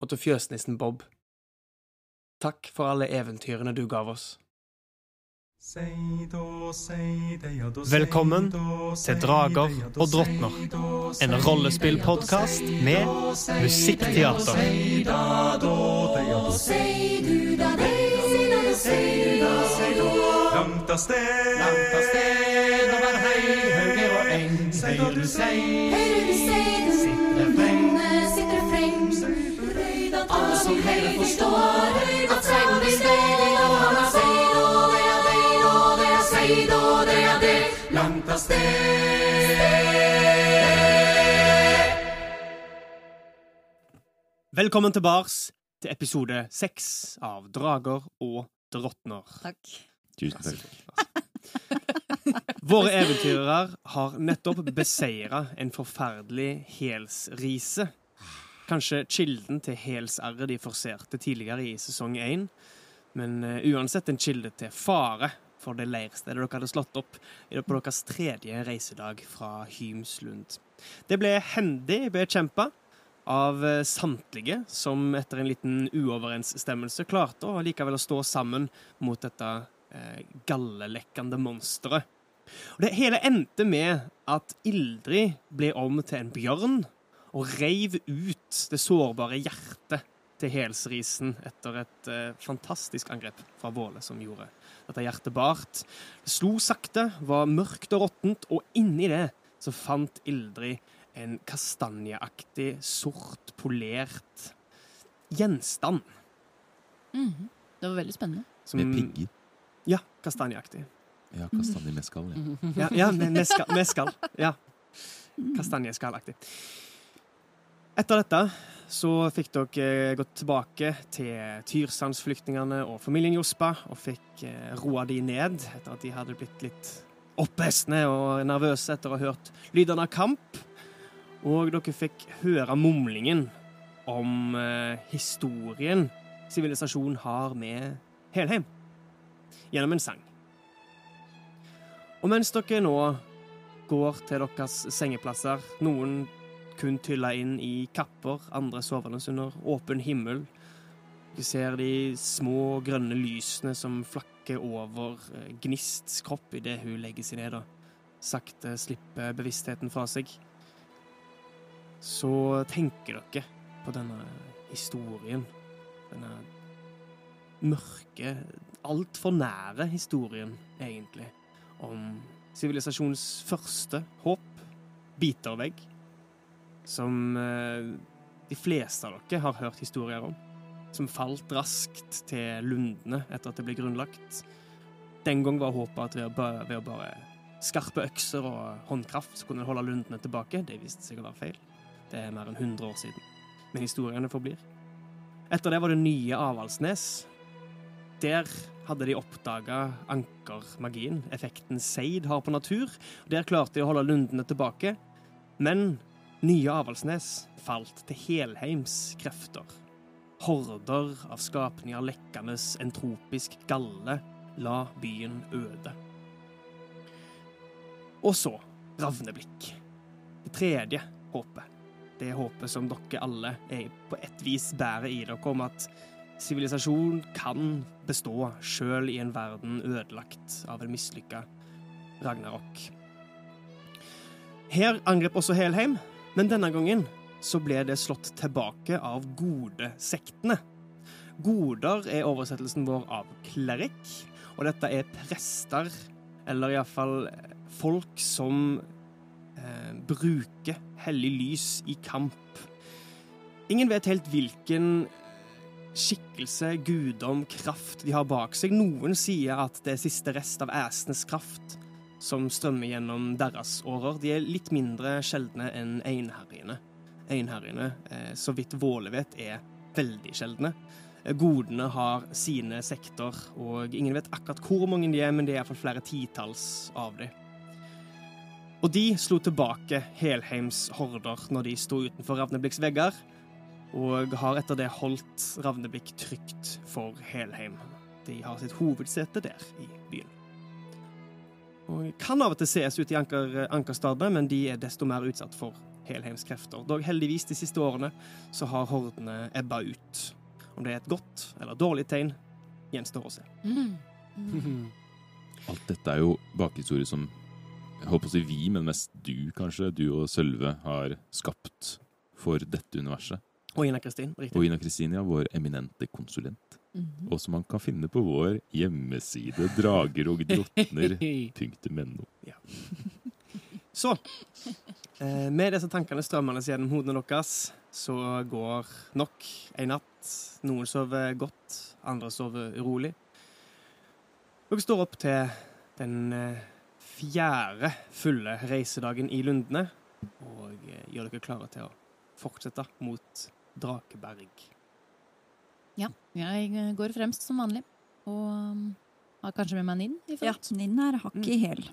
og til fjøsnissen Bob. Takk for alle eventyrene du gav oss. Velkommen til Drager og drottner, en rollespillpodkast med musikkteater. Langt av sted, over hei, og eng, du sei, freng. Alle som hører forstår at seid og det og han har seid, og det er det, og det er seid, og det er det. langt av sted. Velkommen tilbake til episode seks av Drager og drottner. Takk. Tusen takk. Våre eventyrere har nettopp beseira en forferdelig helsrise. Kanskje kilden til helsarret de forserte tidligere i sesong én, men eh, uansett en kilde til fare for det leirstedet dere hadde slått opp på deres tredje reisedag fra Hymslund. Det ble hendig bekjempa av eh, samtlige, som etter en liten uoverensstemmelse klarte å likevel å stå sammen mot dette eh, gallelekkende monsteret. Og det hele endte med at Ildrid ble om til en bjørn og reiv ut det sårbare hjertet til helsrisen etter et eh, fantastisk angrep fra Våle, som gjorde dette hjertet bart. Det slo sakte, var mørkt og råttent, og inni det så fant Ildrid en kastanjeaktig, sort, polert gjenstand. Mhm. Det var veldig spennende. Som, Med pigger. Ja, kastanjeaktig. Ja, kastanje med skall, ja. Ja, ja med, med, skal, med skall. Ja. Kastanjeskallaktig. Etter dette så fikk dere gått tilbake til Tyrsandsflyktningene og familien Jospa og fikk eh, roa de ned etter at de hadde blitt litt opphestne og nervøse etter å ha hørt lydene av kamp. Og dere fikk høre mumlingen om eh, historien sivilisasjonen har med Helheim gjennom en sang. Og mens dere nå går til deres sengeplasser, noen kun tylla inn i kapper, andre sovende under åpen himmel. Du ser de små grønne lysene som flakker over eh, Gnists kropp idet hun legger seg ned og sakte slipper bevisstheten fra seg. Så tenker dere på denne historien. Denne mørke, altfor nære historien, egentlig om sivilisasjonens første håp, bitervegg, som eh, de fleste av dere har hørt historier om. Som falt raskt til lundene etter at det ble grunnlagt. Den gang var håpet at ved å bare, ved å bare skarpe økser og håndkraft så kunne en holde lundene tilbake. Det viste seg å være feil. Det er mer enn 100 år siden. Men historiene forblir. Etter det var det nye Avaldsnes. Der hadde de oppdaga ankermagien, effekten Seid har på natur. Der klarte de å holde lundene tilbake. Men nye Avaldsnes falt til Helheims krefter. Horder av skapninger lekkende entropisk galle la byen øde. Og så Ravneblikk. Det tredje håpet. Det håpet som dere alle er på et vis bærer i dere om at sivilisasjon kan bestå sjøl i en verden ødelagt av en mislykka Ragnarok. Her angrep også Helheim, men denne gangen så ble det slått tilbake av godesektene. Goder er oversettelsen vår av klerikk, og dette er prester, eller iallfall folk som eh, bruker hellig lys i kamp. Ingen vet helt hvilken skikkelse, gudom, kraft de har bak seg. Noen sier at det er siste rest av æsenes kraft som strømmer gjennom deres årer. De er litt mindre sjeldne enn einherjene. Einherjene, eh, så vidt Våle vet, er veldig sjeldne. Eh, Godene har sine sektor, og ingen vet akkurat hvor mange de er, men det er iallfall flere titalls av dem. Og de slo tilbake Helheims horder når de sto utenfor Ravneblikks vegger, og har etter det holdt Ravneblikk trygt for Helheim. De har sitt hovedsete der i byen. Og kan av og til ses ute i anker, ankerstadene, men de er desto mer utsatt for helheimskrefter. Dog heldigvis de siste årene så har hordene ebba ut. Om det er et godt eller dårlig tegn, gjenstår å se. Mm. Alt dette er jo bakhistorie som jeg håper å si vi, men mest du kanskje, du og Sølve, har skapt for dette universet. Og Ina Kristin, Og Ina Kristin, ja, vår eminente konsulent. Mhm. Og som man kan finne på vår hjemmeside dragerogdrottner.no. Så, eh, med disse tankene strømmende gjennom hodene deres, så går nok en natt. Noen sover godt, andre sover urolig. Dere står opp til den eh, fjerde fulle reisedagen i Lundene, og eh, gjør dere klare til å fortsette mot Drakeberg. Ja, jeg eh, går fremst som vanlig. Og um, har kanskje med meg Ninn i Ja. Ninn er hakk i hæl.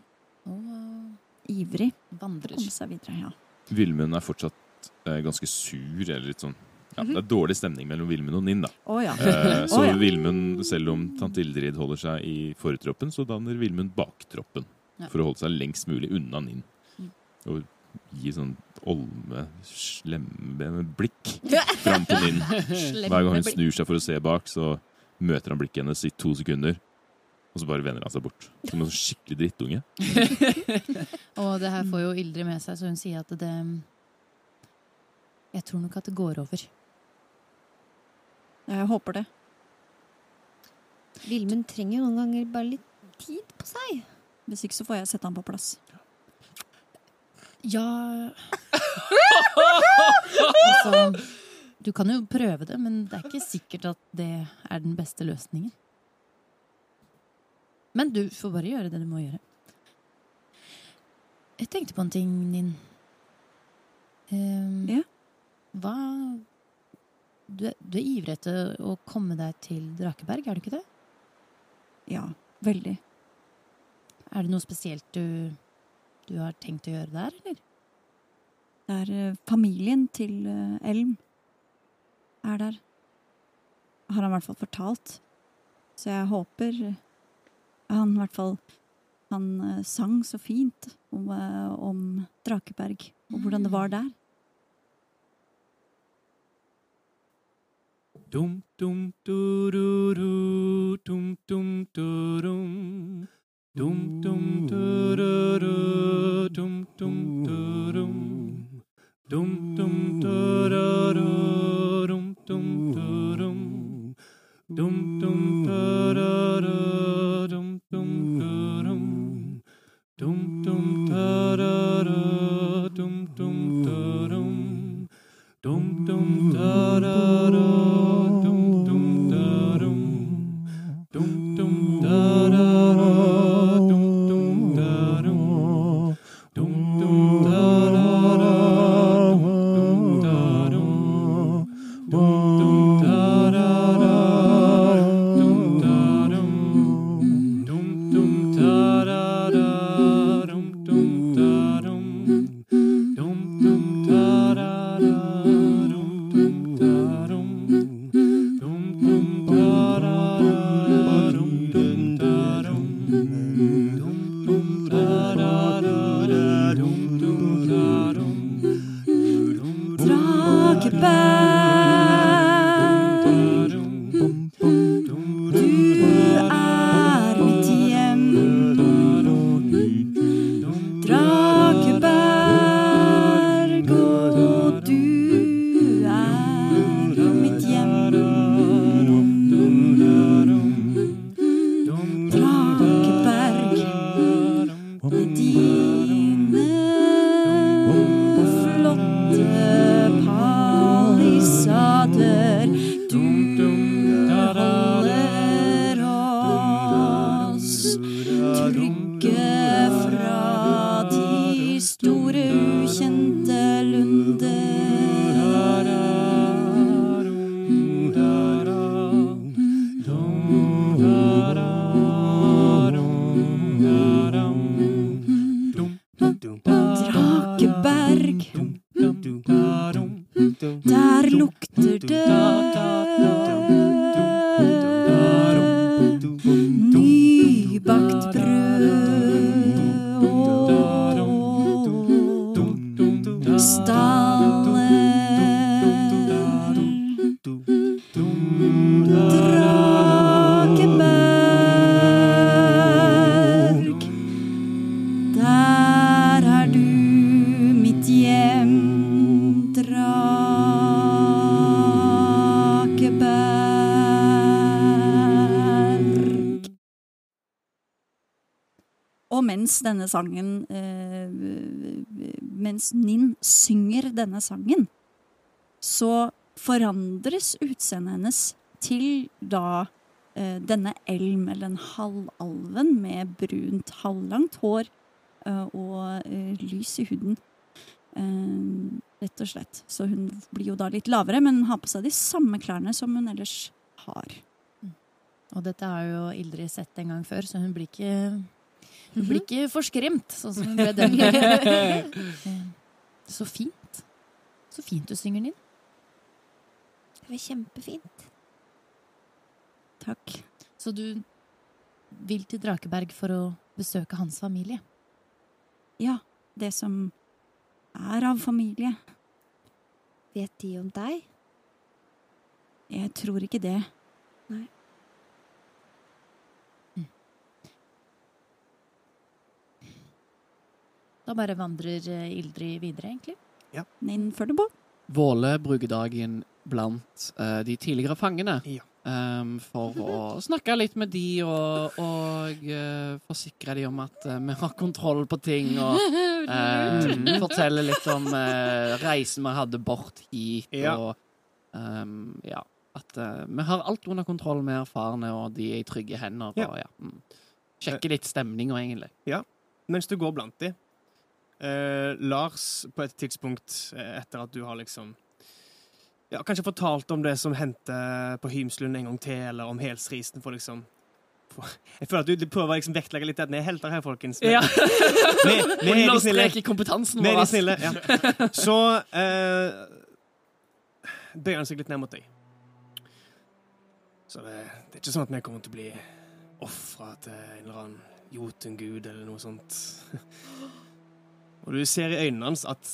Og uh, Ivrig vandrer. komme seg videre. ja. Vilmund er fortsatt eh, ganske sur, eller litt sånn ja, Det er dårlig stemning mellom Vilmund og Ninn, da. Oh, ja. Eh, så oh, ja. Vilmund, selv om tante Ildrid holder seg i fortroppen, så danner Vilmund baktroppen. Ja. For å holde seg lengst mulig unna Ninn. Mm. Og gi sånn olme, slemme blikk fram til Ninn. Hver gang hun snur seg for å se bak, så møter han blikket hennes i to sekunder. Og så bare vender han seg bort. Som en sånn skikkelig drittunge. Og det her får jo Ildrid med seg, så hun sier at det Jeg tror nok at det går over. Jeg håper det. Vilmund trenger jo noen ganger bare litt tid på seg. Hvis ikke så får jeg sette han på plass. Ja Altså Du kan jo prøve det, men det er ikke sikkert at det er den beste løsningen. Men du får bare gjøre det du må gjøre. Jeg tenkte på en ting, Ninn. Um, Ja? Hva du er, du er ivrig etter å komme deg til Drakeberg, er du ikke det? Ja, veldig. Er det noe spesielt du, du har tenkt å gjøre der, eller? Det er eh, familien til eh, Elm er der. Har han i hvert fall fortalt. Så jeg håper eh, han i hvert fall Han sang så fint om, om Drakeberg og hvordan det var der. Dum, dum, du-ru-ru dum, dum, du, dum. Dum, dum, du, du, du, dum, dum, du, dum. Mens denne sangen eh, Mens Ninn synger denne sangen, så forandres utseendet hennes til da eh, denne elm, eller den halvalven med brunt, halvlangt hår eh, og lys i huden. Rett og slett. Så hun blir jo da litt lavere, men hun har på seg de samme klærne som hun ellers har. Og dette har jo Ildrid sett en gang før, så hun blir ikke Hun blir ikke for skremt, sånn som hun ble den gangen. Så fint. Så fint du synger, Ninn. Det var kjempefint. Takk. Så du vil til Drakeberg for å besøke hans familie? Ja, det som er av familie. Vet de om deg? Jeg tror ikke det. Da bare vandrer eh, Ildrid videre, egentlig. Ninn følger på. Våle bruker dagen blant uh, de tidligere fangene Ja. Um, for å snakke litt med de og, og uh, forsikre de om at uh, vi har kontroll på ting. Og em, fortelle litt om reisen vi hadde bort hit. Ja. Og um, ja, at vi har alt under kontroll med erfarne, og de er i trygge hender. Ja. Og, ja, mm. Sjekke litt stemninga, egentlig. Ja. Mens du går blant de, eh, Lars, på et tidspunkt eh, etter at du har liksom ja, Kanskje fortalt om det som hendte på Hymslund en gang til, eller om helsrisen for liksom Jeg føler at du, prøver å liksom vektlegge litt at vi er helter her, folkens. Vi, Ja. vi, vi er snille. Kompetansen Vi er snille, ja. Så eh, bøyer han seg litt ned mot deg. Så det, det er ikke sånn at vi kommer til å bli ofra til en eller annen jotengud eller noe sånt. Og du ser i øynene hans at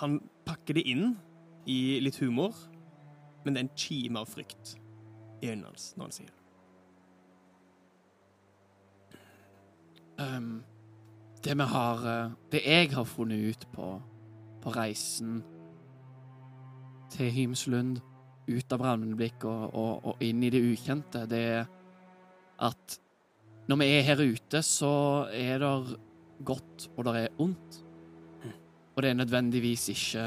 han pakker det inn i litt humor, men det er en kime av frykt i øynene hans når han sier det. Um, det vi har eh, Det jeg har funnet ut på, på reisen til Hymslund, ut av Ravneblikk og, og, og inn i det ukjente, det er at når vi er her ute, så er det godt, og det er ondt. Og det er nødvendigvis ikke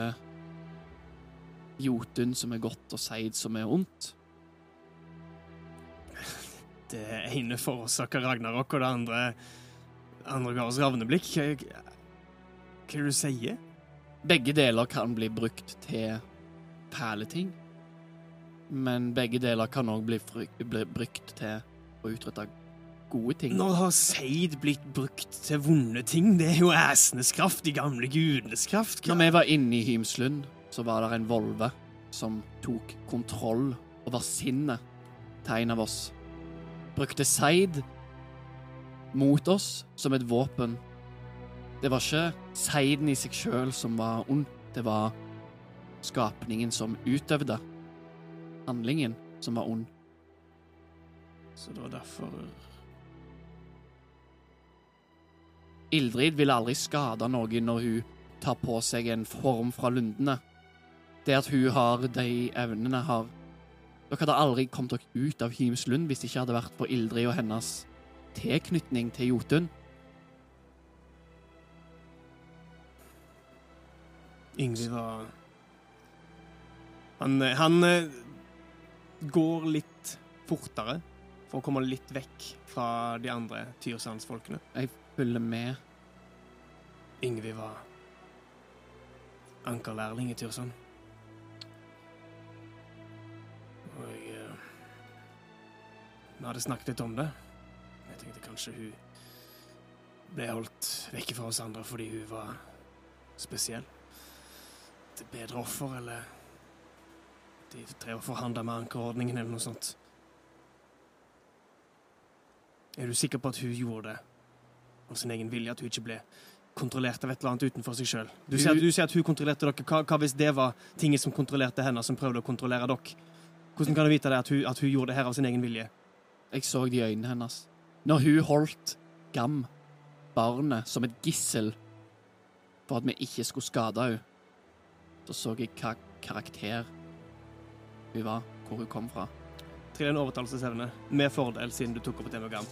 Jotun som er godt, og Seid som er ondt. Det ene forårsaker Ragnarok, og det andre andre ga oss ravneblikk. Hva hva er det du sier? Begge deler kan bli brukt til perleting. Men begge deler kan òg bli, bli brukt til å utrette gode ting. Nå har Seid blitt brukt til vonde ting? Det er jo æsenes kraft, de gamle gudenes kraft. Når vi var inne i Hymslund, så var det en volve som tok kontroll over sinnet til en av oss. Brukte Seid mot oss som et våpen. Det var ikke Seiden i seg sjøl som var ond, det var skapningen som utøvde handlingen, som var ond. Så det var derfor Ildrid vil aldri skade noen når hun tar på seg en form fra lundene. Det at hun har de evnene, har Dere hadde aldri kommet dere ut av Hymslund hvis det ikke hadde vært for Ildrid og hennes tilknytning til Jotun. Ingrid var Han, eh, han eh, går litt fortere for å komme litt vekk fra de andre Tyrsandsfolkene. Jeg følger med. Yngvi var ankerlærling i Tyrsand. Og jeg eh, Vi hadde snakket litt om det. Jeg tenkte kanskje hun ble holdt vekke fra oss andre fordi hun var spesiell. Et bedre offer, eller De drev og forhandla med ankerordningen eller noe sånt. Er du sikker på at hun gjorde det av sin egen vilje, at hun ikke ble kontrollert av et eller annet utenfor seg sjøl? Du, du sier at hun kontrollerte dere. Hva, hva hvis det var tinget som kontrollerte henne, som prøvde å kontrollere dere? Hvordan kan du vite det at hun, at hun gjorde det her av sin egen vilje? Jeg så det i øynene hennes. Når hun holdt Gam, barnet, som et gissel for at vi ikke skulle skade henne, så så jeg hva karakter hun var, hvor hun kom fra. Trill en overtalelsesevne med fordel, siden du tok opp et enogram.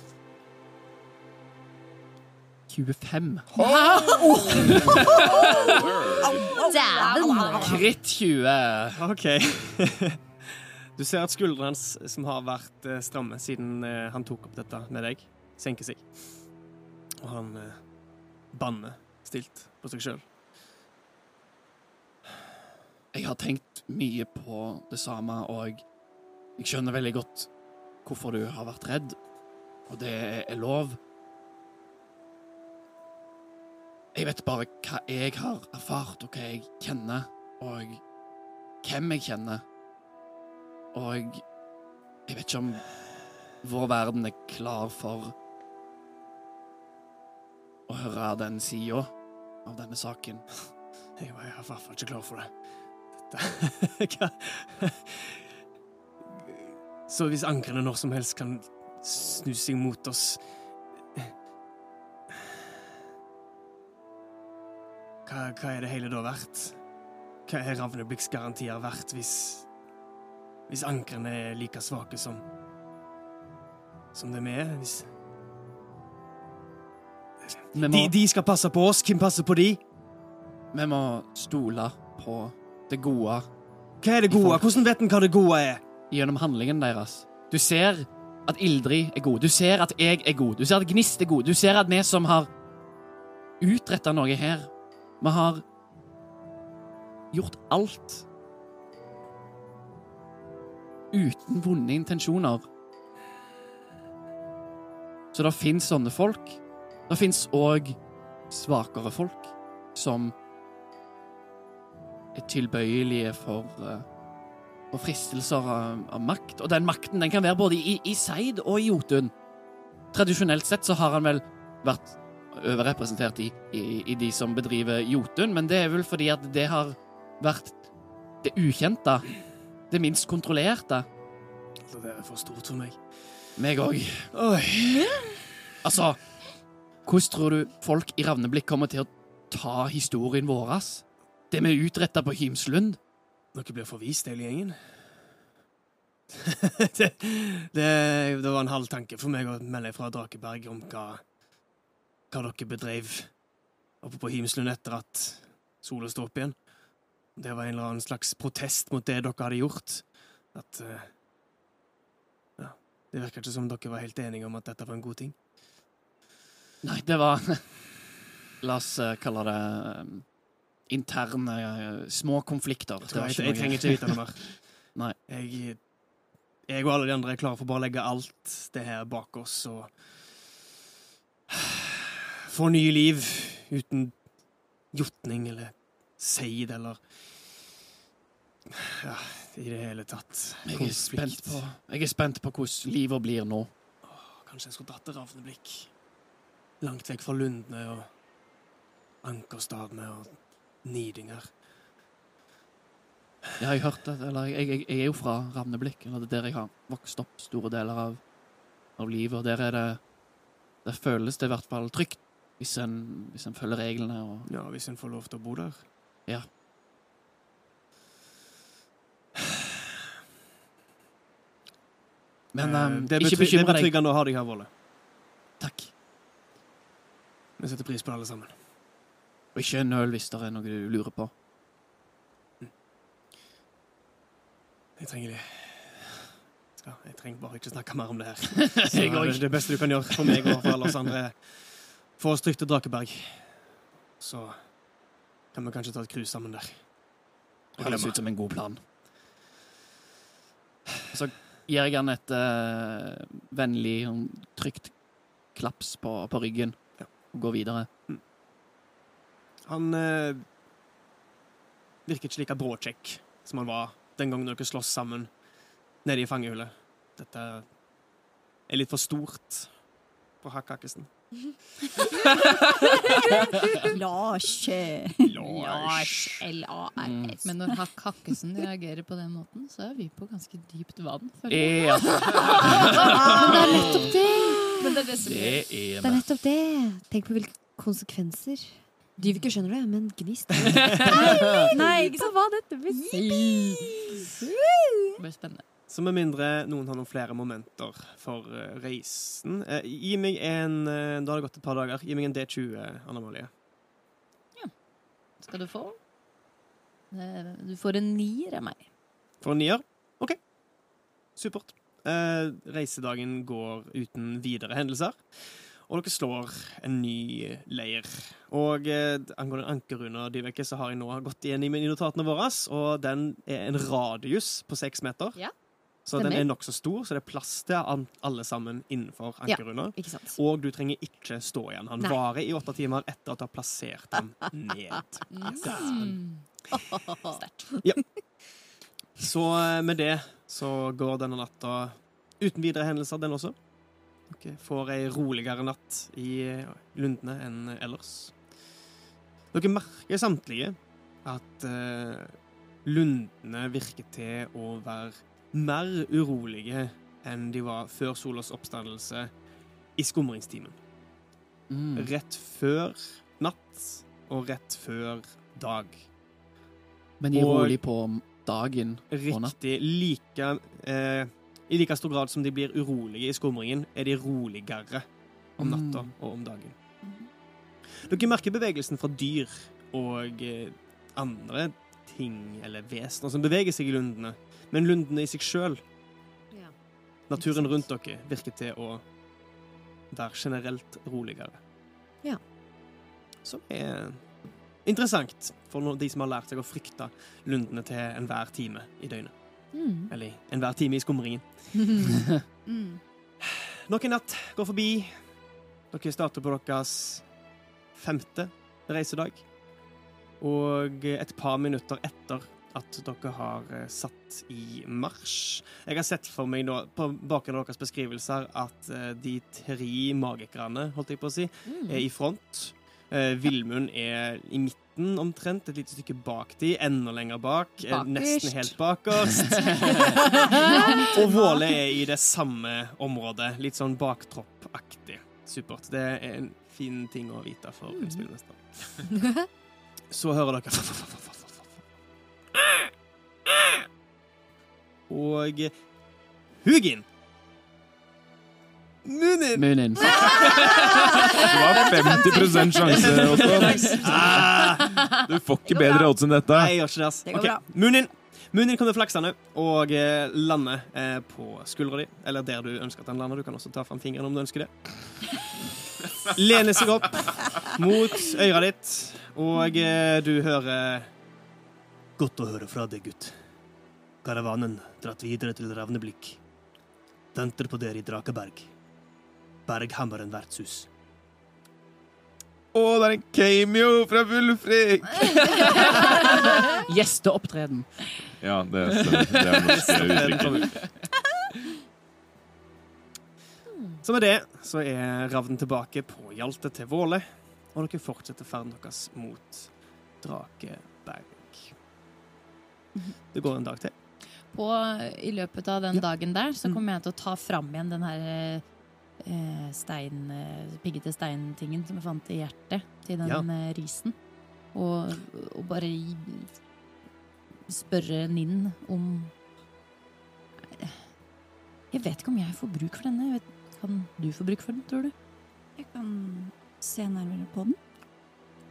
25. Dæven! Kritt 20. OK. Du ser at skuldrene hans, som har vært eh, stramme siden eh, han tok opp dette med deg, senker seg. Og han eh, banner stilt på seg sjøl. Jeg har tenkt mye på det samme, og jeg skjønner veldig godt hvorfor du har vært redd, og det er lov. Jeg vet bare hva jeg har erfart, og hva jeg kjenner, og hvem jeg kjenner. Og jeg vet ikke om vår verden er klar for å høre den sida av denne saken. Jeg var i hvert fall ikke klar for det. Dette Så hvis ankrene når som helst kan snu seg mot oss hva, hva er det hele da verdt? Hva er Ravneblikks garantier verdt hvis Hvis ankrene er like svake som Som det vi er? Hvis må, de, de skal passe på oss, hvem passer på de? vi må stole på det gode Hva er det gode? Hvordan vet en hva det gode er? gjennom handlingen deres. Du ser at Ildrid er god. Du ser at jeg er god. Du ser at Gnist er god. Du ser at vi som har utretta noe her, vi har gjort alt uten vonde intensjoner. Så det fins sånne folk. Det fins òg svakere folk som er tilbøyelige for eh, og fristelser av, av makt. Og den makten den kan være både i, i Seid og i Jotun. Tradisjonelt sett så har han vel vært overrepresentert i, i, i de som bedriver Jotun, men det er vel fordi at det har vært det ukjente. Det minst kontrollerte. Altså, det er for stort for meg. Meg òg. Altså, hvordan tror du folk i Ravneblikk kommer til å ta historien vår? Det vi utretta på Hymslund? Dere blir forvist, hele gjengen. det, det, det var en halv tanke for meg å melde fra Drakeberg om hva, hva dere bedrev oppe på Himslund etter at sola sto opp igjen. Det var en eller annen slags protest mot det dere hadde gjort. At uh, Ja, det virka ikke som dere var helt enige om at dette var en god ting. Nei, det var La oss uh, kalle det um, interne uh, små konflikter. Jeg, ikke jeg trenger ikke vite noe mer. Nei. Jeg, jeg og alle de andre er klare for bare å legge alt det her bak oss og få nye liv uten jotning eller seid eller Ja, i det hele tatt. Jeg er spent på, jeg er spent på hvordan livet blir nå. Kanskje jeg skulle dratt til Ravneblikk. Langt vekk fra Lundene og Ankerstadene og Nidinger. Jeg har hørt det, eller jeg, jeg, jeg er jo fra Ravneblikk, eller det er der jeg har vokst opp store deler av, av livet, og der er det Der føles det i hvert fall trygt, hvis en, hvis en følger reglene og Ja, hvis en får lov til å bo der. Ja. Men um, det er ikke bekymre deg. Det er betryggende å ha deg her, Volle. Takk. Vi setter pris på det alle sammen. Og ikke nøl hvis det er noe du lurer på. Jeg trenger det. Jeg trenger bare ikke snakke mer om det her. Så det, det beste du kan gjøre for meg og for alle oss andre, få oss trygt til Drakeberg. Så kan vi kanskje ta et cruise sammen der. Det Høres ut som en god plan. Så gir jeg han et uh, vennlig, sånn trygt klaps på, på ryggen Ja. og går videre. Han uh, virker ikke like bråkjekk som han var den gangen dere slåss sammen nede i fangehullet. Dette er litt for stort for Hakkakkesen. Lars. Lars. L-A-R-S. Men når Hakk Hakkesen reagerer på den måten, så er vi på ganske dypt vann. Ja, Men det er nettopp det! Men det er det som det er er Det er nettopp det. Tenk på hvilke konsekvenser. Dyviker skjønner det, men Gnist Nei, ikke sant hva dette vil. Det blir spennende. Så med mindre noen har noen flere momenter for eh, reisen eh, Gi meg en eh, Da har det gått et par dager. Gi meg en D20, Anna Malie. Skal du få? Eh, Du får en nier av meg. For en nier? OK. Supert. Eh, reisedagen går uten videre hendelser. Og dere slår en ny leir. Og eh, angående ankerruna, Dyveke, så har jeg nå gått igjen i notatene våre, og den er en radius på seks meter. Ja, så den er nokså stor, så det er plass til alle sammen innenfor Ja. Ikke sant. Og du trenger ikke stå igjen. Han Nei. varer i åtte timer etter at du har plassert den ned. Sterkt. Ja. Så eh, med det så går denne natta uten videre hendelser, den også. Dere får ei roligere natt i eh, lundene enn ellers. Dere merker samtlige at uh, lundene virker til å være mer urolige enn de var før solas oppstandelse i skumringstimen. Mm. Rett før natt og rett før dag. Men de er rolig på dagen og natt. Riktig. Like, eh, I like stor grad som de blir urolige i skumringen, er de roligere om natta Mm. og om dagen. Dere merker bevegelsen fra dyr og eh, andre ting eller vesener som beveger seg i lundene, men lundene i seg sjøl, Ja. naturen rundt dere, virker til å være generelt roligere. Ja. Som er interessant for de som har lært seg å frykte lundene til enhver time i døgnet. Mm. Eller enhver time i skumringen. Mm. Nok en natt går forbi. Dere starter på deres femte reisedag. Og et par minutter etter at dere har eh, satt i marsj Jeg har sett for meg nå, på bakgrunn av deres beskrivelser at eh, de tre magikerne, holdt jeg på å si, er i front. Eh, Villmund er i midten omtrent, et lite stykke bak de, enda lenger bak. Bakerst. Nesten helt bakerst. Og Våle er i det samme området, litt sånn baktroppaktig. Supert. Det er en fin ting å vite for en spillmester. Så hører dere Og Hugin! Munin! Munin. Det var 50 sjanse, Otto. Ah, Du får ikke bedre odds enn dette. nei, jeg gjør ikke det. ass. Det går Ok, bra. Munin. Munin kommer flaksende og eh, lander eh, på skuldra di, eller der du ønsker at den lander. Du kan også ta fram fingeren om du ønsker det. Lener seg opp mot øret ditt, og eh, du hører Godt å høre fra deg, gutt. Karavanen dratt videre til Ravneblikk. Venter på dere i Drakeberg. Berghammeren vertshus. Å, det er en cameo fra Wulfrik! Gjesteopptreden. Ja, det stemmer. Det er norske. Så med det så er Ravnen tilbake på Hjalte til Våle, og dere fortsetter ferden deres mot Drakeberg. Det går en dag til. På, I løpet av den Ja. dagen der så Mm. kommer jeg til å ta fram igjen den her eh, stein, eh, piggete steintingen som jeg fant i hjertet til den Ja. eh, risen. Og, og bare gi, spørre Ninn om Jeg vet ikke om jeg får bruk for denne. Vet, kan du få bruk for den, tror du? Jeg kan se nærmere på den.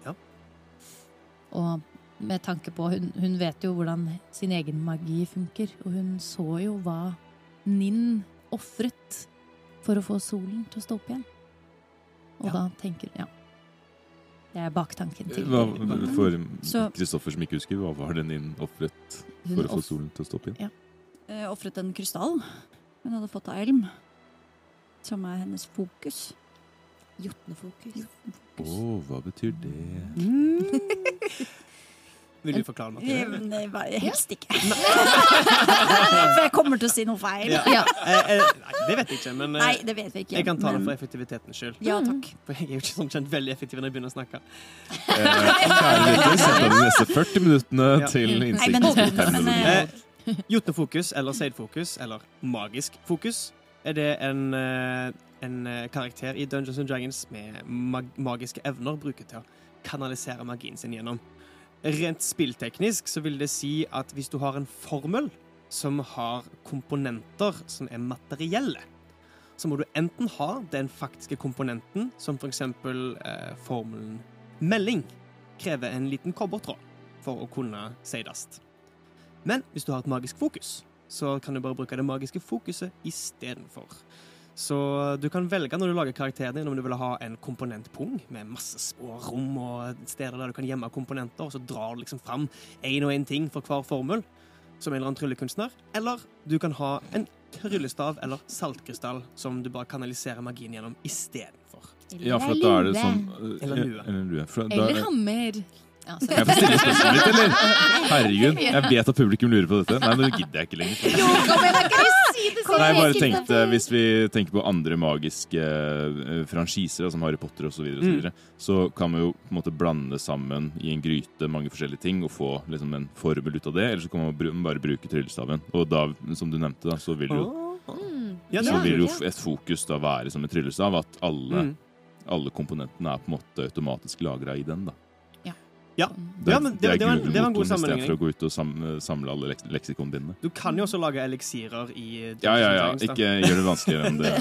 Ja. Og med tanke på hun, hun vet jo hvordan sin egen magi funker, og hun så jo hva Ninn ofret for å få solen til å stå opp igjen. Og Ja. da tenker Ja. Det er baktanken til Hva, for Kristoffer som ikke husker, hva var det Ninn ofret for å få solen til å stå opp igjen? Ja. Eh, Ofret en krystall hun hadde fått av Elm, som er hennes fokus. Jotnefokus. Å, hva betyr det? Mm. Vil du forklare, Mathilde? Nei, bare helst ikke. For jeg kommer til å si noe feil. Ja. Ja. Eh, eh, nei, det vet jeg ikke, men eh, Nei, det vet vi ikke. jeg kan ta det for effektivitetens skyld. Ja, takk. For jeg er jo ikke sånn kjent veldig effektiv når jeg begynner å snakke. Eh, Kjære lytter, sett av de neste 40 minuttene Ja. til Nei, innsikt men, på fem men eh, Jotnefokus eller Seidfokus eller magisk fokus er det en, eh, en eh, karakter i Dungeons and Dragons med mag magiske evner bruker til å kanalisere magien sin gjennom. Rent spillteknisk så vil det si at hvis du har en formel som har komponenter som er materielle, så må du enten ha den faktiske komponenten, som for eksempel eh, formelen melding, krever en liten kobbertråd for å kunne sides. Men hvis du har et magisk fokus, så kan du bare bruke det magiske fokuset istedenfor. Så du kan velge når du lager karakteren din om du vil ha en komponentpung med masse små rom og steder der du kan gjemme komponenter, og så drar du liksom fram én og én ting for hver formel, som en eller annen tryllekunstner. Eller du kan ha en tryllestav eller saltkrystall som du bare kanaliserer magien gjennom istedenfor. Ja, for da er det sånn eh, Eller lue. Eller lue. For da, Eller hammer. Ja, jeg får stille spørsmål litt, eller? Herregud, jeg vet at publikum lurer på dette. Nei, men det gidder jeg ikke lenger. Jo, kom igjen, Nei, jeg bare tenkte, Hvis vi tenker på andre magiske eh, franchiser, som Harry Potter osv., så, videre, og så, Mm. videre, så kan vi jo på en måte blande sammen i en gryte mange forskjellige ting og få liksom, en formel ut av det. Eller så kan man bare bruke tryllestaven. Og da, som du nevnte, da, så vil jo, Mm. Ja, så vil jo et fokus da være som en tryllestav. At alle, Mm. alle komponentene er på en måte automatisk lagra i den. da. Ja. Det, Ja, men det- det er det var en- det var en god sammenligning. istedenfor å gå ut og sam, samle alle leks leksikonene dine. Du kan jo også lage eliksirer i Ja, ja, ja. Ikke gjør det vanskeligere enn det.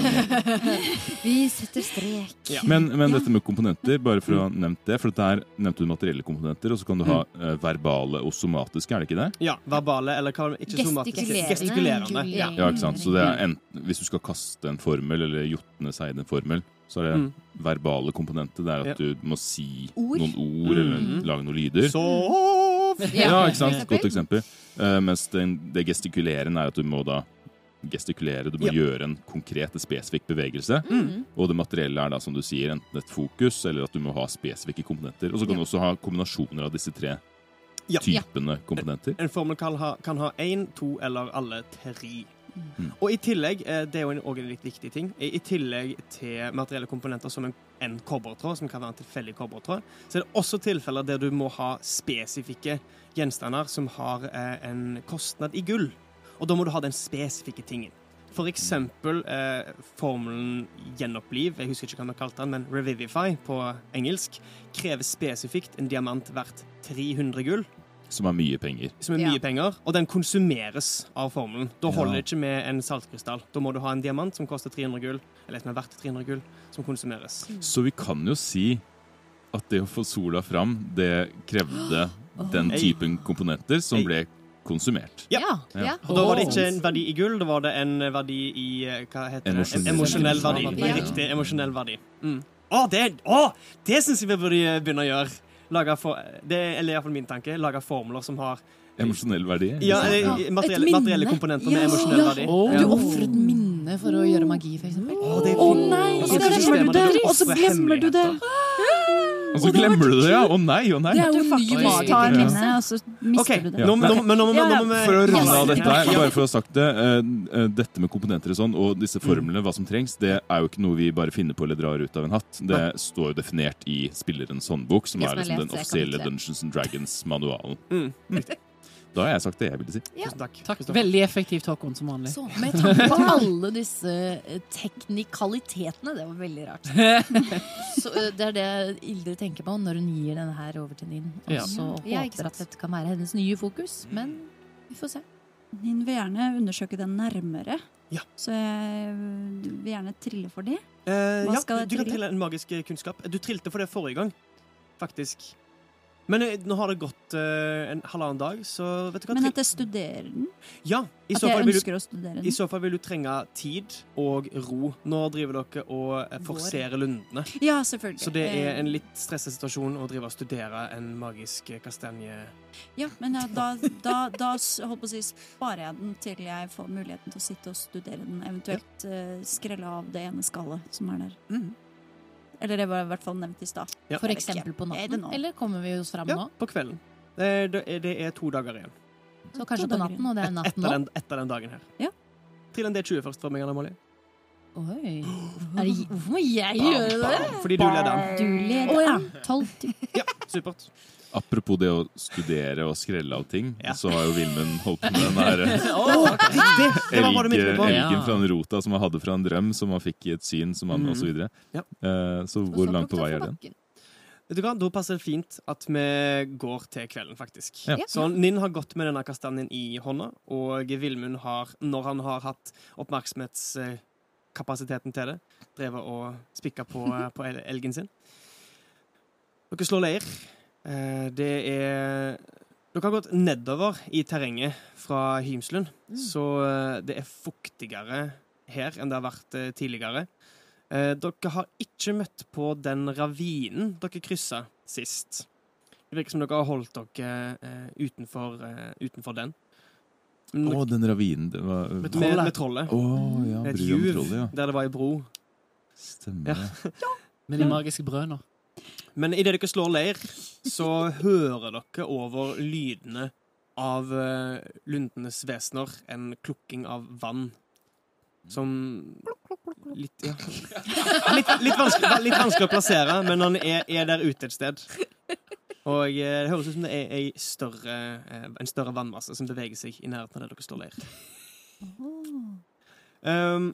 Vi setter strek. Ja. Men, men dette med komponenter, bare for å ha nevnt det, for der nevnte du materielle komponenter, og så kan du ha Mm. eh, verbale og somatiske, er det ikke det? Ja, verbale, eller hva ikke somatiske. Gestikulerende. Gestikulerende. Ja. Ja, ikke sant? Så det er enten, hvis du skal kaste en formel, eller jotne seg inn en formel, så er det Mm. verbale komponenter. Det er Ja. at du må si Ord. noen ord, eller Mm. lage noen lyder. Sov! Ja, ikke sant? Godt eksempel. Uh, mens det, det gestikulerende er at du må da gestikulere, du må Ja. gjøre en konkret, spesifikk bevegelse. Mm. Og det materielle er da, som du sier, enten et fokus, eller at du må ha spesifikke komponenter. Og så kan du også ha kombinasjoner av disse tre Ja. typene komponenter. En formel kan ha, kan ha én, to eller alle tre. Mm. Og i tillegg, eh, det er jo også en litt viktig ting, i tillegg til materielle komponenter som en, en kobbertråd, som kan være en tilfeldig kobbertråd, så er det også tilfeller der du må ha spesifikke gjenstander som har eh, en kostnad i gull. Og da må du ha den spesifikke tingen. For eksempel eh, formelen gjenoppliv, jeg husker ikke hva vi kalte den, men revivify på engelsk, krever spesifikt en diamant verdt 300 gull Som er mye penger. som er Ja. mye penger, og den konsumeres av formelen. Da holder Ja. det ikke med en saltkrystall. Da må du ha en diamant som koster 300 gull, eller som er verdt 300 gull, som konsumeres. Så vi kan jo si at det å få sola fram, det krevde den typen komponenter som Ei. ble konsumert. Ja. Ja. Ja. Og da var det ikke en verdi i gull, da var det en verdi i eh, Hva heter det? Emosjonell verdi. Ja. Riktig. Emosjonell verdi. Mm. Å, det, å, det syns jeg vi burde begynne å gjøre. Lage for, det er eller iallfall min tanke. Lage formler som har Emosjonell verdi. ja, Et materielle, materielle komponenter med Ja. emosjonell verdi. Oh. Du ofrer et minne for å gjøre magi, f.eks. Å, oh, oh, nei! Og så så glemmer du det, og så glemmer du det. hemmeligheter. Og glemmer du det, ja! Å nei, å nei! Det er Du jo ny faktisk tar magiker. Minne, og så mister du det. nå, nå, nå, For å runde av dette her, bare for å ha sagt det, eh, eh, dette med komponenter og sånn, og disse formlene, hva som trengs, det er jo ikke noe vi bare finner på eller drar ut av en hatt. Det står jo definert i spillerens håndbok, som er liksom den offisielle. Dungeons and Dragons-manualen. Mm. Da har jeg sagt det jeg ville si. Tusen takk. Takk. Veldig effektivt, Håkon, som vanlig. Så med tanke på alle disse eh, teknikalitetene Det var veldig rart. Så eh, Det er det Ildrid tenker på når hun gir denne her over til Ninn. Og Ja. så Ja, håper at dette kan være hennes nye fokus. Men vi får se. Ninn vil gjerne undersøke den nærmere. Ja. Så jeg vil gjerne trille for det. Eh, Hva ja, skal jeg du kan trille? en magisk kunnskap. Du trilte for det forrige gang, faktisk. Men eh, nå har det gått uh, en halvannen dag, så vet du hva? Men at jeg studerer den. ja, i At så, jeg ønsker du, å studere den? I så fall vil du trenge tid og ro. Nå driver dere og eh, forserer lundene. Ja, selvfølgelig. Så det er en litt stressa situasjon å drive og studere en magisk kastanje... Ja, men ja, da, da, da holdt på å si, sparer jeg den til jeg får muligheten til å sitte og studere den. Eventuelt eh, skrelle av det ene skallet som er der. Mhm. Eller det var i hvert fall nevnt i stad. Ja. For eksempel på natten. Eller kommer vi oss fram Ja, nå? på kvelden. Det, det, er- det er to dager igjen. Så kanskje To på natten, og det er natten Etter nå? den, etter den dagen her. Ja. Trill en D20 først for meg, Anna Molly. Oi. Er det, hvorfor må jeg gjøre det? Fordi du leder den. Du leder oh, ja. an. Tolv. Ja, supert. Apropos det å studere og skrelle av ting, Ja. så har jo Vilmund holdt på med den der oh, Riktig! Det var hva du elg, mente på. elgen fra en rota som han hadde fra en drøm, som han fikk i et syn, som han, mm. og så videre. Ja. Eh, så hvor så langt på vei er den? Vet du hva, Da passer det fint at vi går til kvelden, faktisk. Ja. Så Ninn har gått med denne kastanjen i hånda, og Vilmund har, når han har hatt oppmerksomhetskapasiteten til det, drevet og spikka på, på elgen sin. Dere slår leir. Eh, Det er Dere har gått nedover i terrenget fra Hymslund, så eh, det er fuktigere her enn det har vært eh, tidligere. Eh, dere har ikke møtt på den ravinen dere kryssa sist. Det virker som dere har holdt dere eh, utenfor, eh, utenfor den. Å, den ravinen det var, med, trollet. med trollet. ja, Et juv trollet, ja. der det var ei bro. Stemmer Ja. Med de magiske brødene. Men idet dere slår leir, så hører dere over lydene av uh, lundenes vesener en klukking av vann. Som Litt, ja. litt, litt, vanskelig, litt vanskelig å plassere, men han er, er der ute et sted. Og eh, det høres ut som det er større, eh, en større vannmasse som beveger seg i nærheten av der dere står leir. Um,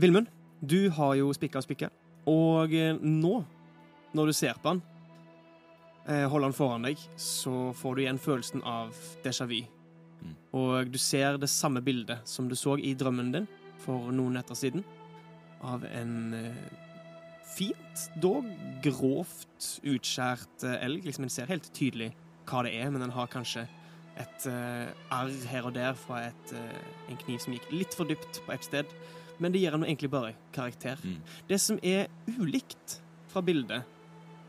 Vilmund, du har jo spikka og spikka. Og eh, nå, når du ser på han, holder han foran deg, så får du igjen følelsen av déjà vu. Mm. Og du ser det samme bildet som du så i drømmen din for noen netter siden, av en fint, dog grovt utskjært eh, elg. Liksom, en ser helt tydelig hva det er, men den har kanskje et uh, arr her og der fra et, uh, en kniv som gikk litt for dypt på et sted. Men det gir den egentlig bare karakter. Mm. Det som er ulikt fra bildet,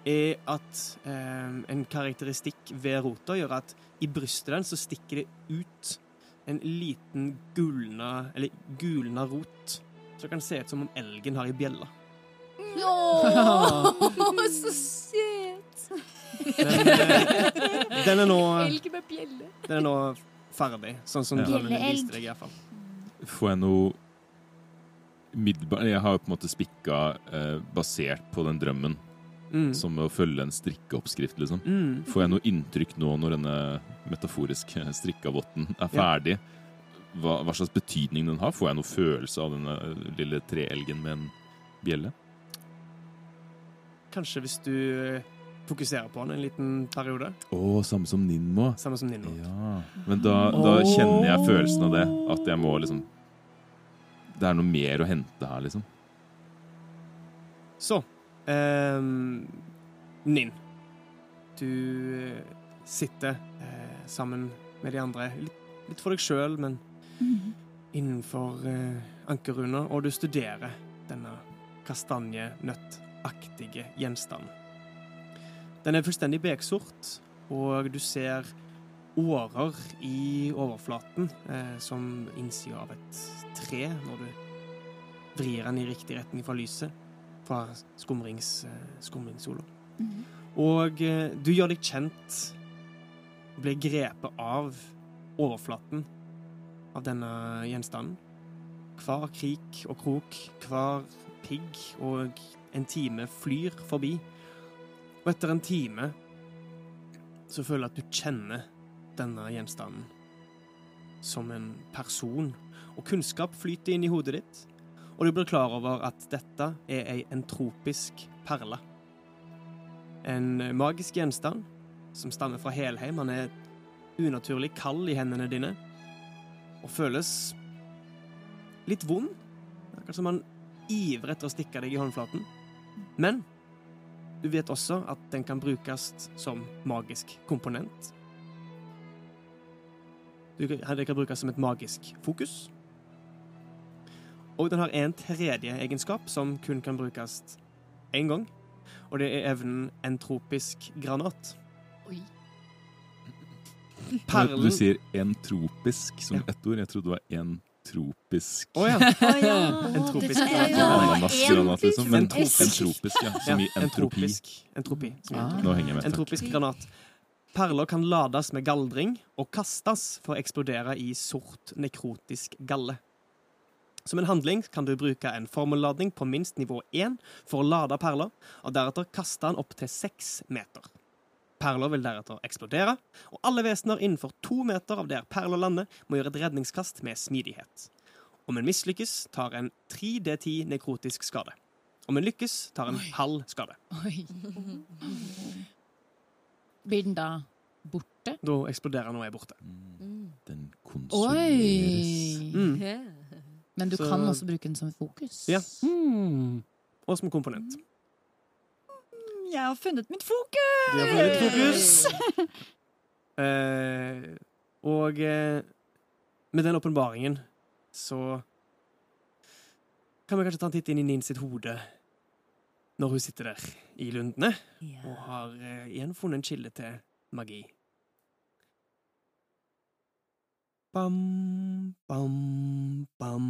er at eh, en karakteristikk ved rota gjør at i brystet den så stikker det ut en liten gulna, eller gulna rot. som kan se ut som om elgen har i bjelle. Åh, så søt! Den, eh, den er nå Elg med bjelle. Den er nå ferdig, sånn som Ja. Bjelle viste deg, i hvert fall. Får jeg noe middelbar Jeg har jo på en måte spikka eh, basert på den drømmen, Mm. som å følge en strikkeoppskrift, liksom. Mm. Får jeg noe inntrykk nå når denne metaforiske strikkavotten er Ja. ferdig? Hva, hva slags betydning den har? Får jeg noe følelse av denne lille treelgen med en bjelle? Kanskje hvis du eh, fokuserer på den en liten periode. Å, samme som Ninmo. Samme som Ninmo. Ja. Men da, da kjenner jeg følelsen av det. At jeg må liksom Det er noe mer å hente her, liksom. Så eh, Ninn. Du sitter eh, sammen med de andre. Litt, litt for deg sjøl, men innenfor eh, ankerrunder. Og du studerer denne kastanjenøttaktige gjenstanden. Den er fullstendig beksort, og du ser årer i overflaten eh, som innsida av et tre når du vrir den i riktig retning fra lyset fra skumrings, eh, -hmm. Og eh, du gjør deg kjent, blir grepet av overflaten av denne gjenstanden. Hver krik og krok, hver pigg og en time flyr forbi. Og etter en time så føler jeg at du kjenner denne gjenstanden som en person. Og kunnskap flyter inn i hodet ditt, og du blir klar over at dette er ei entropisk perle. En magisk gjenstand som stammer fra Helheim. Han er unaturlig kald i hendene dine og føles litt vond. Akkurat som han ivrer etter å stikke deg i håndflaten. Men du vet også at den kan brukes som magisk komponent. Du kan- Den kan brukes som et magisk fokus. Og den har en tredje egenskap som kun kan brukes én gang. Og det er evnen entropisk granat. Oi. Perlen Du sier entropisk som Ja. ett ord. Jeg trodde det var entropisk. Å ja. oh, ja. granat. ja, Ananasgranat, liksom. Men Entropisk. entropisk, ja. Som i entropi. Entropi. Ah. Nå henger jeg med. Entropisk granat. Perler kan lades med galdring og kastes for å eksplodere i sort nekrotisk galle. Som en handling kan du bruke en formelladning på minst nivå 1 for å lade perler, og deretter kaste den opp til 6 meter. Perler vil deretter eksplodere, og alle vesener innenfor to meter av der perler lander, må gjøre et redningskast med smidighet. Om en mislykkes, tar en 3D10 nekrotisk skade. Om en lykkes, tar en halv skade. Oi. Blir den da borte? Da eksploderer den og er borte. Den Oi! konsumeres. Mm. Men du Så- kan også bruke den som fokus. Ja. Og som komponent. Jeg har funnet mitt fokus! Du har funnet fokus. Eh, og eh, med den åpenbaringen så kan vi kanskje ta en titt inn i Nin sitt hode når hun sitter der i lundene og har eh, igjen funnet en kilde til magi. Bam, bam, bam.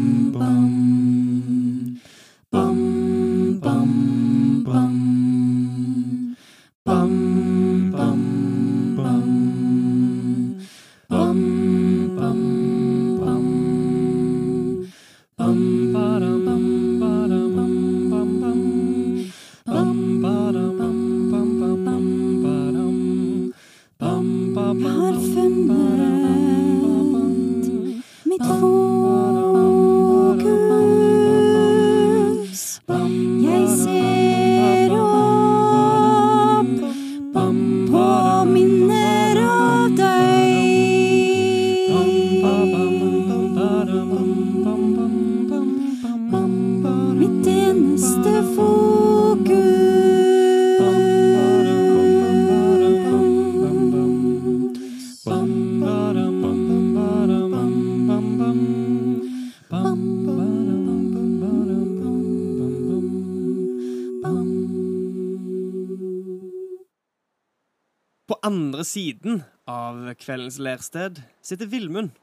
Siden av kveldens lærsted sitter Villmund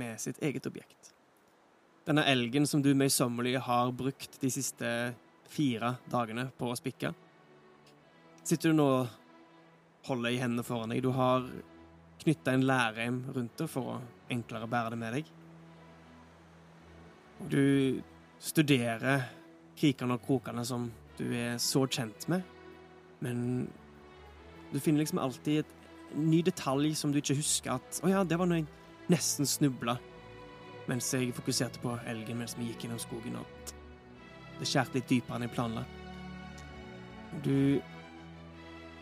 med sitt eget objekt. Denne elgen som du møysommelig har brukt de siste fire dagene på å spikke. Sitter du nå og holder i hendene foran deg. Du har knytta en lærreim rundt det for å enklere bære det med deg. Og du studerer krikene og krokene som du er så kjent med, men du finner liksom alltid et ny detalj som du ikke husker at Å ja, det var når jeg nesten snubla mens jeg fokuserte på elgen mens vi gikk gjennom skogen, og det skjærte litt dypere enn jeg planla. Du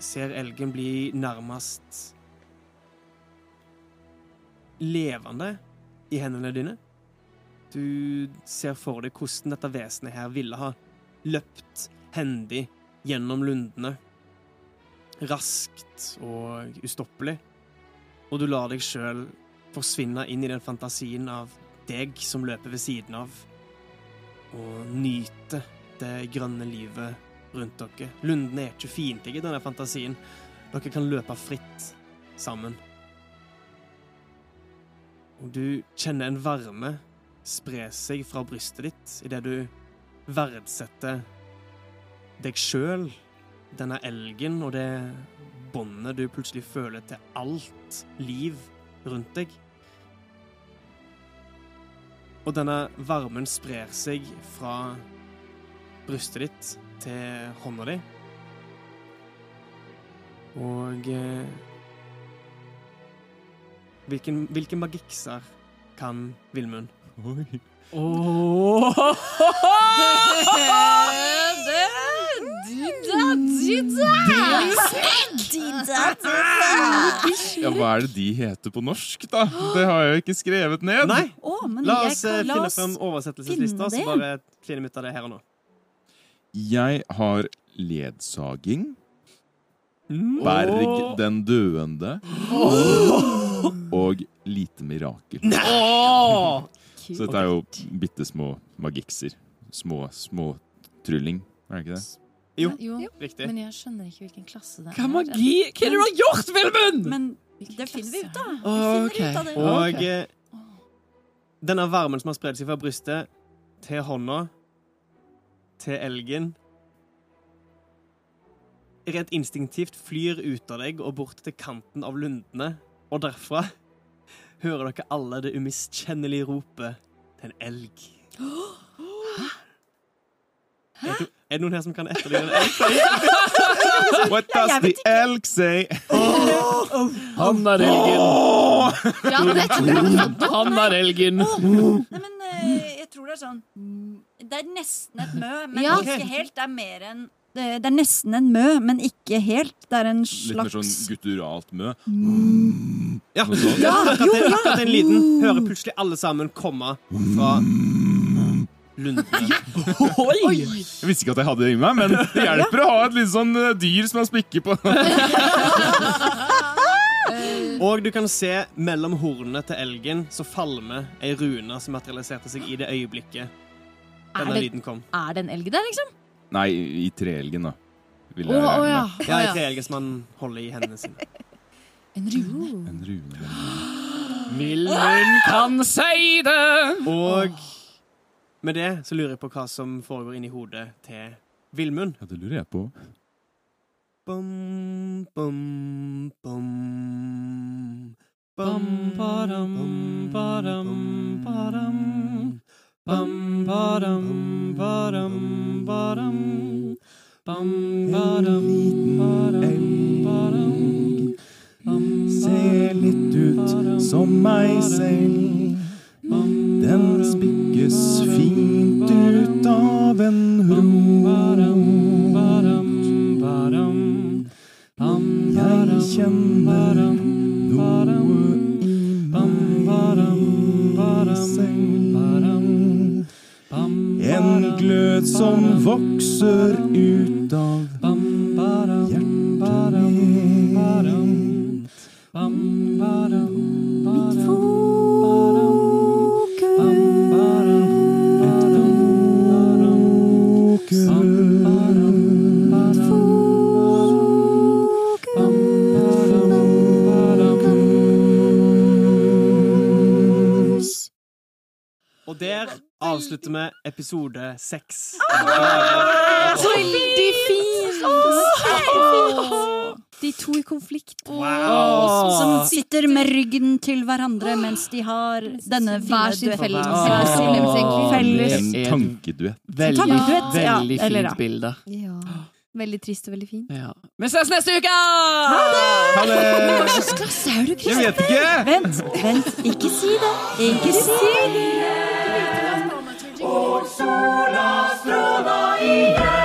ser elgen bli nærmest levende i hendene dine. Du ser for deg hvordan dette vesenet her ville ha løpt hendig gjennom lundene raskt og ustoppelig. Og du lar deg sjøl forsvinne inn i den fantasien av deg som løper ved siden av, og nyte det grønne livet rundt dere. Lundene er ikke fiendtlige denne fantasien. Dere kan løpe fritt sammen. Og du kjenner en varme spre seg fra brystet ditt idet du verdsetter deg sjøl denne elgen og det båndet du plutselig føler til alt liv rundt deg. Og denne varmen sprer seg fra brystet ditt til hånda di. Og eh, hvilken, hvilke magikser kan Villmund? Oi. Ja, hva er det de heter på norsk, da? Det har jeg jo ikke skrevet ned. Nei! Å, men La jeg oss kan- eh, la finne oss frem oversettelseslista, finne så det. bare finner vi ut av det her og nå. Jeg har ledsaging. Berg den døende. Og lite mirakel. Så dette er jo bitte små magikser. Små, små trylling, er det ikke det? Jo, Jo, riktig. men jeg skjønner ikke hvilken klasse det er. Hva magi? Hva er det du har gjort, Vilmund?! Men Hvilken det finner vi ut av. Oh, Vi finner ut av det. Og eh, denne varmen som har spredd seg fra brystet til hånda, til elgen Rent instinktivt flyr ut av deg og bort til kanten av lundene, og derfra hører dere alle det umiskjennelige ropet til en elg. Hæ? det, er det noen her som kan etterligne en elg? What does the elk say? Han er elgen! Ja, sant. Han er elgen! Nei, men eh, jeg tror det er sånn mm, Det er nesten et mø, men Ja. ikke helt. Det er mer enn det, er nesten en mø, men ikke helt. Det er en slags Litt mer sånn gutturalt mø. Ja. Noe sånt. Ja, akkurat, den, At en liten hører plutselig alle sammen komme fra lundene. Jeg visste ikke at jeg hadde det i meg, men det hjelper å ha et litt sånn eh, dyr som man spikker på. Og du kan se mellom hornene til elgen så falmer ei rune som materialiserte seg i det øyeblikket Er denne det, lyden kom. er det en elg der, liksom? Nei, i treelgen, da. Vil Å jeg å, regne ja. med. Ja, Å, ja. treelgen som han holder i hendene sine. En rune. En rune. Vilmund kan si det! Og med det så lurer jeg på hva som foregår inni hodet til Villmund. Ja, det lurer jeg på. Bum, bum, bum. Bum, badam, badam, badam. Bum, badam, badam, badam. Bum, badam, badam, badam. Ser litt ut som meg selv. Den spikkes fint ut av en Jeg kjenner noe i meg selv. En glød som vokser ut av der med episode seks. Så veldig fint! De to i konflikt. Som sitter med ryggen til hverandre mens de har denne Hver sin felles. En tankeduett. Veldig, Tankeduett, veldig fint bilde. Ja. Veldig trist og veldig fint. Ja. Vi ses neste uke! Ha det! klasse er du, Jeg vet ikke! Vent, vent, ikke si det. Ikke si det. Og sola stråla igjen.